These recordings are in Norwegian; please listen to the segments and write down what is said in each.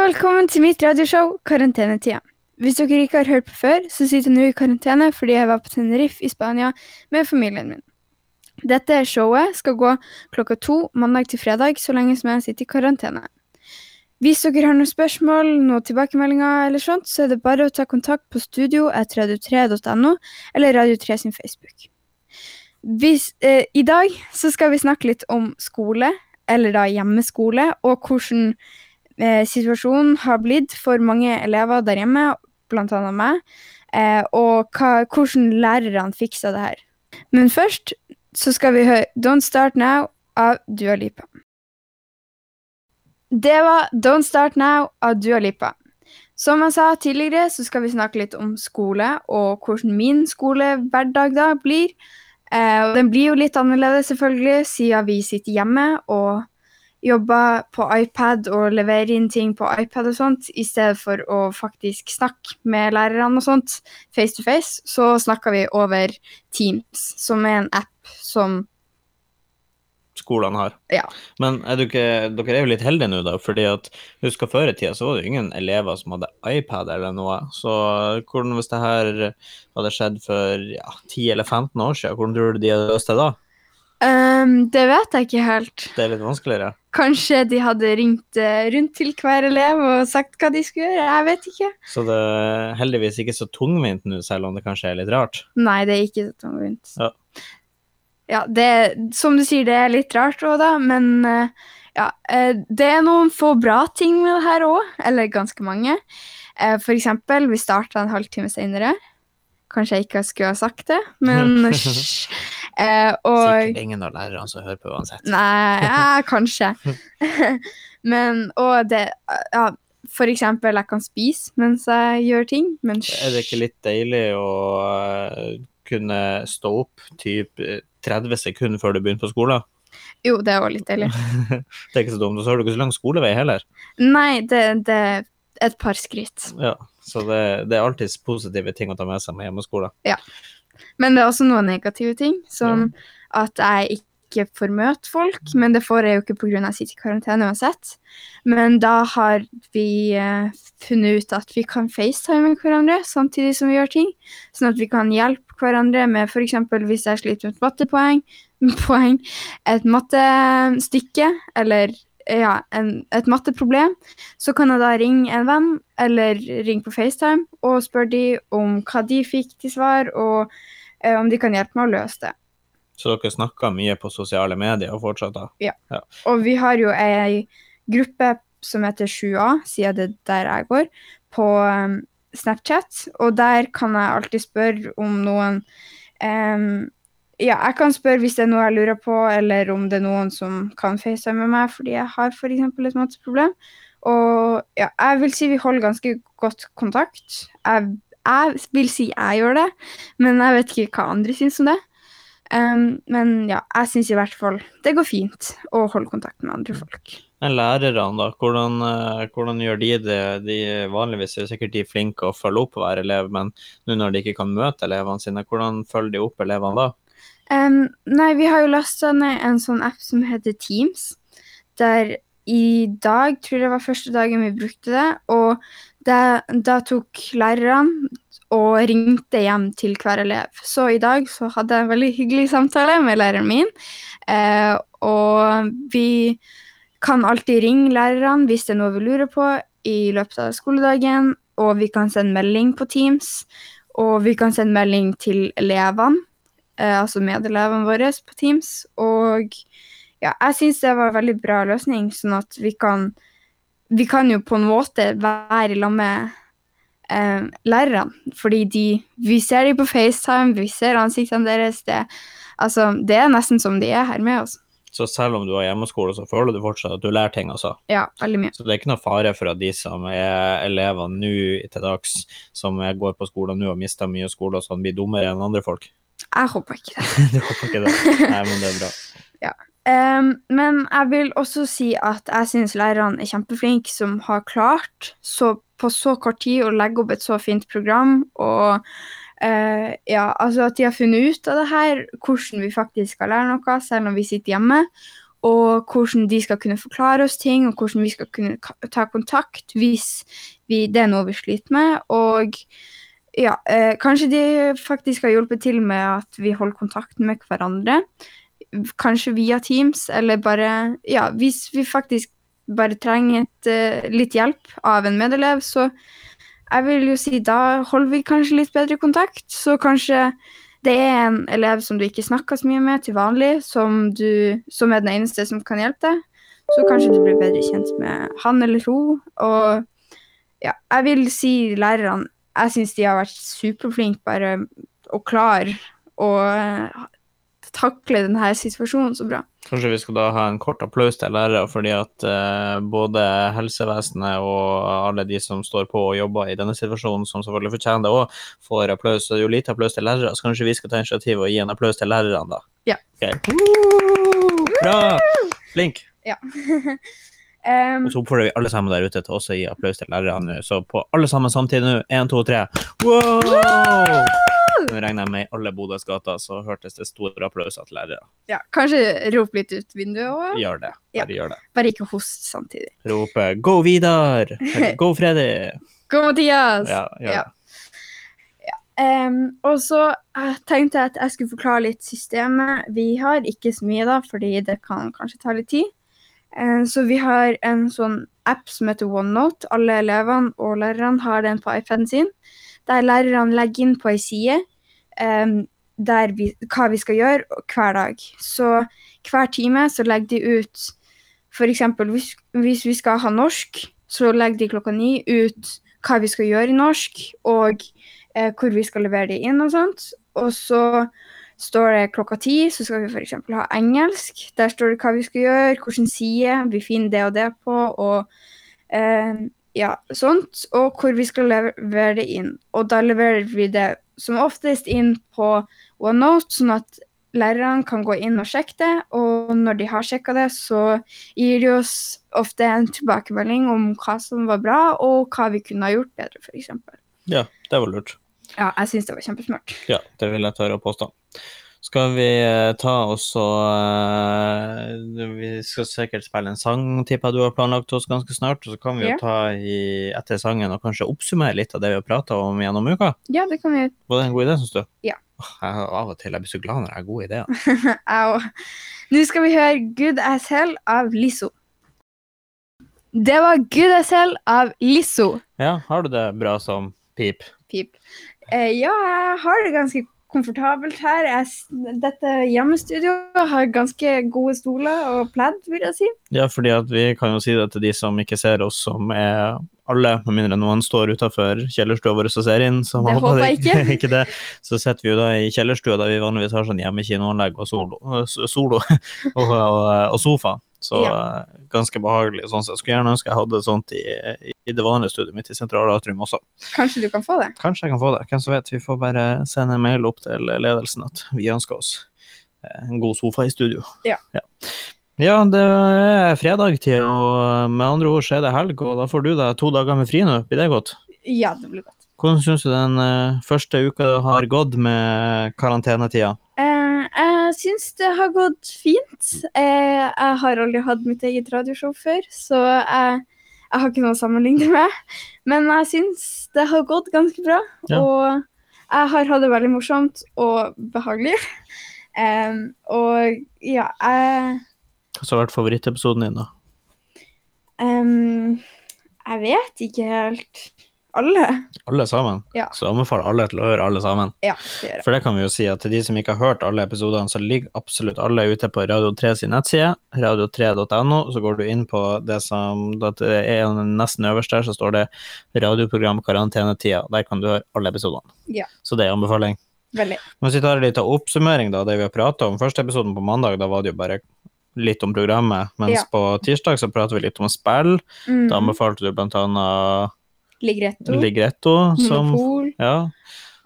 og velkommen til mitt radioshow Karantenetida. Hvis dere ikke har hørt på før, så sitter jeg nå i karantene fordi jeg var på Tenerife i Spania med familien min. Dette showet skal gå klokka to mandag til fredag så lenge som jeg sitter i karantene. Hvis dere har noen spørsmål, noen tilbakemeldinger eller sånt, så er det bare å ta kontakt på studio etter radio3.no eller Radio3 sin Facebook. Hvis, eh, I dag så skal vi snakke litt om skole, eller da hjemmeskole, og hvordan eh, situasjonen har blitt for mange elever der hjemme, bl.a. meg, eh, og hva, hvordan lærerne fiksa det her. Men først så skal vi høre Don't Start Now av Dua Lipa. Det var Don't Start Now av Dua Lipa. Som jeg sa tidligere, så skal vi snakke litt om skole, og hvordan min skolehverdag da blir. Eh, den blir jo litt annerledes, selvfølgelig, siden vi sitter hjemme og jobber på iPad og leverer inn ting på iPad og sånt, i stedet for å faktisk snakke med lærerne og sånt face to face, så snakker vi over Teams, som er en app som skolene har. Ja. Men er du ikke, dere er jo litt heldige nå, da, fordi at husk før i tida så var det jo ingen elever som hadde iPad eller noe. Så hvordan, hvis det her hadde skjedd for ja, 10 eller 15 år siden, hvordan tror du de hadde løst det da? Um, Det vet jeg ikke helt. Det er litt vanskeligere. Kanskje de hadde ringt eh, rundt til hver elev og sagt hva de skulle gjøre, jeg vet ikke. Så det er heldigvis ikke så tungvint nå, selv om det kanskje er litt rart. Nei, det er ikke så tungvint. Ja. Ja, det, som du sier, det er litt rart òg, da, men eh, ja, eh, det er noen få bra ting med det her òg, eller ganske mange. For eksempel, vi starta en halvtime senere. Kanskje jeg ikke skulle ha sagt det, men. Eh, og Sikkert ingen av lærerne som hører på uansett. Nei, ja, kanskje. Men, og det Ja, for eksempel, jeg kan spise mens jeg gjør ting, men Er det ikke litt deilig å eh, kunne stå opp typ eh, 30 sekunder før du begynner på skolen? Jo, det er òg litt deilig. Det er ikke så dumt. Og så har du ikke så lang skolevei heller. Nei, det, det er et par skritt. Ja, så det, det er alltids positive ting å ta med seg med hjemmeskole. Men det er også noen negative ting, som at jeg ikke får møte folk. Men det får jeg jo ikke pga. jeg sitter i karantene uansett. Men da har vi uh, funnet ut at vi kan facetime med hverandre samtidig som vi gjør ting. Sånn at vi kan hjelpe hverandre med f.eks. hvis jeg sliter med et mattepoeng, poeng, et mattestykke eller ja, en, et matteproblem, så kan jeg da ringe en venn eller ringe på FaceTime og spørre de om hva de fikk til svar, og eh, om de kan hjelpe meg å løse det. Så dere snakker mye på sosiale medier og fortsatt da? Og vi har jo ei gruppe som heter 7A, siden det er der jeg går, på um, Snapchat. Og der kan jeg alltid spørre om noen um, Ja, jeg kan spørre hvis det er noe jeg lurer på, eller om det er noen som kan facetime med meg fordi jeg har f.eks. et matproblem. Og ja, jeg vil si vi holder ganske godt kontakt. Jeg, jeg vil si jeg gjør det, men jeg vet ikke hva andre syns om det. Um, men ja, jeg syns i hvert fall det går fint å holde kontakt med andre folk. Men lærerne, da, hvordan, eh, hvordan gjør de det? De, vanligvis er sikkert de flinke å følge opp hver elev, men nå når de ikke kan møte elevene sine, hvordan følger de opp elevene da? Um, nei, vi har jo lasta ned en sånn app som heter Teams, der i dag tror jeg det var første dagen vi brukte det, og det, da tok lærerne og ringte hjem til hver elev. Så i dag så hadde jeg en veldig hyggelig samtale med læreren min, eh, og vi kan alltid ringe lærerne hvis det er noe vi lurer på i løpet av skoledagen, og vi kan sende melding på Teams, og vi kan sende melding til elevene, altså medelevene våre på Teams, og ja, jeg syns det var en veldig bra løsning, sånn at vi kan vi kan jo på en måte være i lag med eh, lærerne, fordi de, vi ser dem på FaceTime, vi ser ansiktene deres. Det, altså, det er nesten som de er her med oss. Så selv om du har hjemmeskole, så føler du fortsatt at du lærer ting, altså? Ja, veldig mye. Så det er ikke noe fare for at de som er elever nå til dags, som går på skolen nå og mister mye skole og sånn, blir dummere enn andre folk? Jeg håper ikke det. du håper ikke det? Nei, men det er bra. Em, men jeg vil også si at jeg syns lærerne er kjempeflinke som har klart så, på så kort tid å legge opp et så fint program. Og uh, ja, altså at de har funnet ut av det her, hvordan vi faktisk skal lære noe, selv om vi sitter hjemme. og hvordan de skal kunne forklare oss ting, og hvordan vi skal kunne ta kontakt hvis vi, det er noe vi sliter med. Og ja, eh, kanskje de faktisk har hjulpet til med at vi holder kontakten med hverandre. Kanskje via Teams, eller bare Ja, hvis vi faktisk bare trenger et, eh, litt hjelp av en medelev, så jeg vil jo si da holder vi kanskje litt bedre kontakt. Så kanskje det er en elev som du ikke snakker så mye med til vanlig, som, du, som er den eneste som kan hjelpe deg. Så kanskje du blir bedre kjent med han eller hun. Og ja, jeg vil si lærerne Jeg syns de har vært superflinke bare og klare å takle denne situasjonen så bra. Kanskje vi skal da ha en kort applaus til lærere, fordi at eh, både helsevesenet og alle de som står på og jobber i denne situasjonen, som selvfølgelig fortjener det òg, får applaus. Så det er jo lite applaus til lærere, så kanskje vi skal ta initiativ og gi en applaus til lærerne, da. Ja. Okay. Bra! Flink. Em, Og så oppfordrer vi alle sammen der ute til også å gi applaus til lærerne nå. Så på alle sammen samtidig nå. Én, to, tre. Wow! Nå regner jeg med i alle Bodøs gater, så hørtes det store applauser til lærere. ja, kanskje rop litt ut vinduet òg. Gjør det. Ja. Bare gjør det. Bare ikke host samtidig. Rope 'Go Vidar'! eller 'Go Freddy'. 'Go Mathias! Ja, gjør Ja. det. Um, og så eh, tenkte jeg at jeg skulle forklare litt systemet vi har. Ikke så mye, da, fordi det kan kanskje ta litt tid. Eh, så vi har en sånn app som heter OneNote. Alle elevene og lærerne har den på iPaden sin. Der lærerne legger inn på ei side um, vi, hva vi skal gjøre hver dag. Så hver time så legger de ut F.eks. Hvis, hvis vi skal ha norsk, så legger de klokka ni ut hva vi skal gjøre i norsk, og eh, hvor vi skal levere det inn og sånt. Og så står det klokka ti, så skal vi f.eks. ha engelsk. Der står det hva vi skal gjøre, hvilken side vi finner det og det på, og eh, ja, sånt. Og hvor vi skal levere det inn. Og da leverer vi det som oftest inn på OneNote, sånn at lærerne kan gå inn og sjekke det, og når de har sjekka det, så gir de oss ofte en tilbakemelding om hva som var bra, og hva vi kunne ha gjort bedre, f.eks. Ja, det var lurt. Ja, jeg syns det var kjempesmart. Ja, det vil jeg tørre å påstå. Skal vi eh, ta oss og eh, Vi skal sikkert spille en sang, tipper jeg du har planlagt oss ganske snart. Og så kan vi jo Ja. ta i, etter sangen og kanskje oppsummere litt av det vi har prata om gjennom uka. Ja, det kan vi. Var det en god idé, syns du? Ja. Jeg, av og til jeg blir så glad når jeg har gode ideer. Jeg òg. Nå skal vi høre Good As Hell av Lisso. Det var Good As Hell av Lisso. Ja, har du det bra som pip? Pip. Eh, ja, jeg har det ganske komfortabelt her. Jeg, dette hjemmestudioet har ganske gode stoler og pledd, vil jeg si. Ja, fordi vi kan jo si det til de som ikke ser oss, som er alle, med mindre noen står utafor kjellerstua vår og ser inn. Så Det håper jeg ikke. ikke det. Så sitter vi jo da i kjellerstua der vi vanligvis har sånn hjemmekinoanlegg og solo, solo og, og, og sofa. Så Ja. eh, ganske behagelig. sånn Jeg Skulle gjerne ønske jeg hadde sånt i, i det vanlige studiet mitt i Sentralatrium også. Kanskje du kan få det? Kanskje jeg kan få det. Hvem som vet. Vi får bare sende en mail opp til ledelsen at vi ønsker oss eh, en god sofa i studio. Ja. ja. Ja, det er fredagtid, og med andre ord så er det helg, og da får du deg to dager med fri nå. Blir det godt? Ja, det blir godt. Hvordan syns du den eh, første uka har gått med karantenetida? Eh, jeg syns det har gått fint. Eh, jeg har aldri hatt mitt eget radioshow før, så jeg, jeg har ikke noe å sammenligne med. Men jeg syns det har gått ganske bra, Ja. og jeg har hatt det veldig morsomt og behagelig. Og ja, jeg Hva har vært favorittepisoden din, da? Um, Jeg vet ikke helt. Alle. Alle sammen? Ja. Så jeg anbefaler alle til å høre alle sammen. Ja, det gjør det. For det kan vi jo si at til de som ikke har hørt alle episodene, så ligger absolutt alle ute på Radio 3 sin nettside, radio3.no. Så går du inn på det som det er nesten øverst der, så står det radioprogram karantenetida. Der kan du høre alle episodene. Ja. Så det er anbefaling. Veldig. Hvis vi tar en liten oppsummering, da, det vi har prata om. Første episoden på mandag, da var det jo bare litt om programmet. Mens på tirsdag så prater vi litt om spill. Mm. Da anbefalte du blant annet Ligretto. Ligretto. Som, Monopol. ja,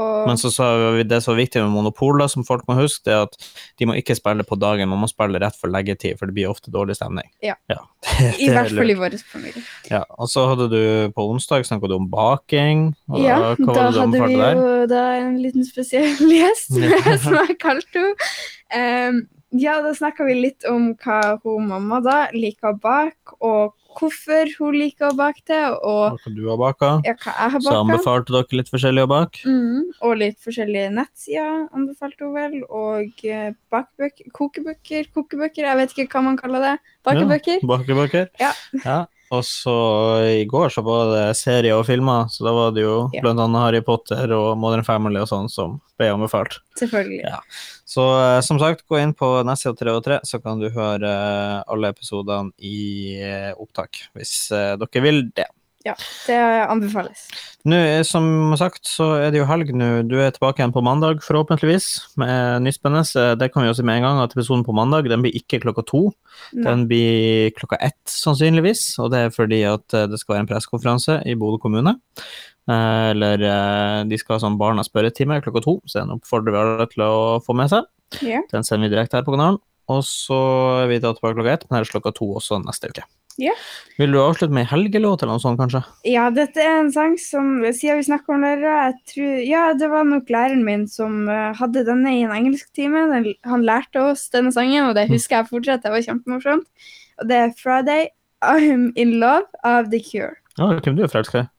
Og men så sa vi det som er viktig med monopol, da, som folk må huske, det er at de må ikke spille på dagen, man må spille rett for leggetid, for det blir ofte dårlig stemning. Ja. det, i det er hvert fall i vår familie. Ja, og så hadde du på onsdag snakket du om baking. Ja, da hadde vi jo da en liten spesiell gjest som jeg kalte henne. Em, ja, da snakka vi litt om hva hun mamma da liker å bake, og hvorfor hun liker å bake det, og Hva du har baka. ja, hva jeg har baka. Så anbefalte dere litt forskjellig å bake. Mm, og litt forskjellige nettsider anbefalte hun vel, og eh, kokebøker, kokebøker, jeg vet ikke hva man kaller det. Bakebøker. Bakebøker. Ja. ja. Og så i går så var det serier og filmer, så da var det jo Ja. blant annet Harry Potter og Modern Family og sånn som ble anbefalt. Selvfølgelig. Ja. Så eh, som sagt, gå inn på Nessia 3 og 3, så kan du høre eh, alle episodene i eh, opptak, hvis dere vil det. Det anbefales. Nå, eh, som sagt, så er det jo helg nå. Du er tilbake igjen på mandag, forhåpentligvis, med nytt Det kan vi jo si med en gang, at episoden på mandag den blir ikke klokka to. Nei. Den blir klokka ett, sannsynligvis. Og det er fordi at eh, det skal være en pressekonferanse i Bodø kommune. Eh, Eller eh, de skal ha sånn Barnas spørretime klokka to, så den oppfordrer vi alle til å få med seg. Ja. Den sender vi direkte her på kanalen. Og så er vi tilbake klokka ett, men her er klokka to også neste uke. Ja. Vil du avslutte med ei helgelåt eller noe sånt, kanskje? Ja, dette er en sang som Siden vi snakker om lærere, tror Ja, det var nok læreren min som eh, hadde denne i en engelsktime. Han lærte oss denne sangen, og det husker jeg fortsatt. Det var kjempemorsomt. Og det er 'Friday I'm In Love' av The Cure. Ja, hvem du er forelska i?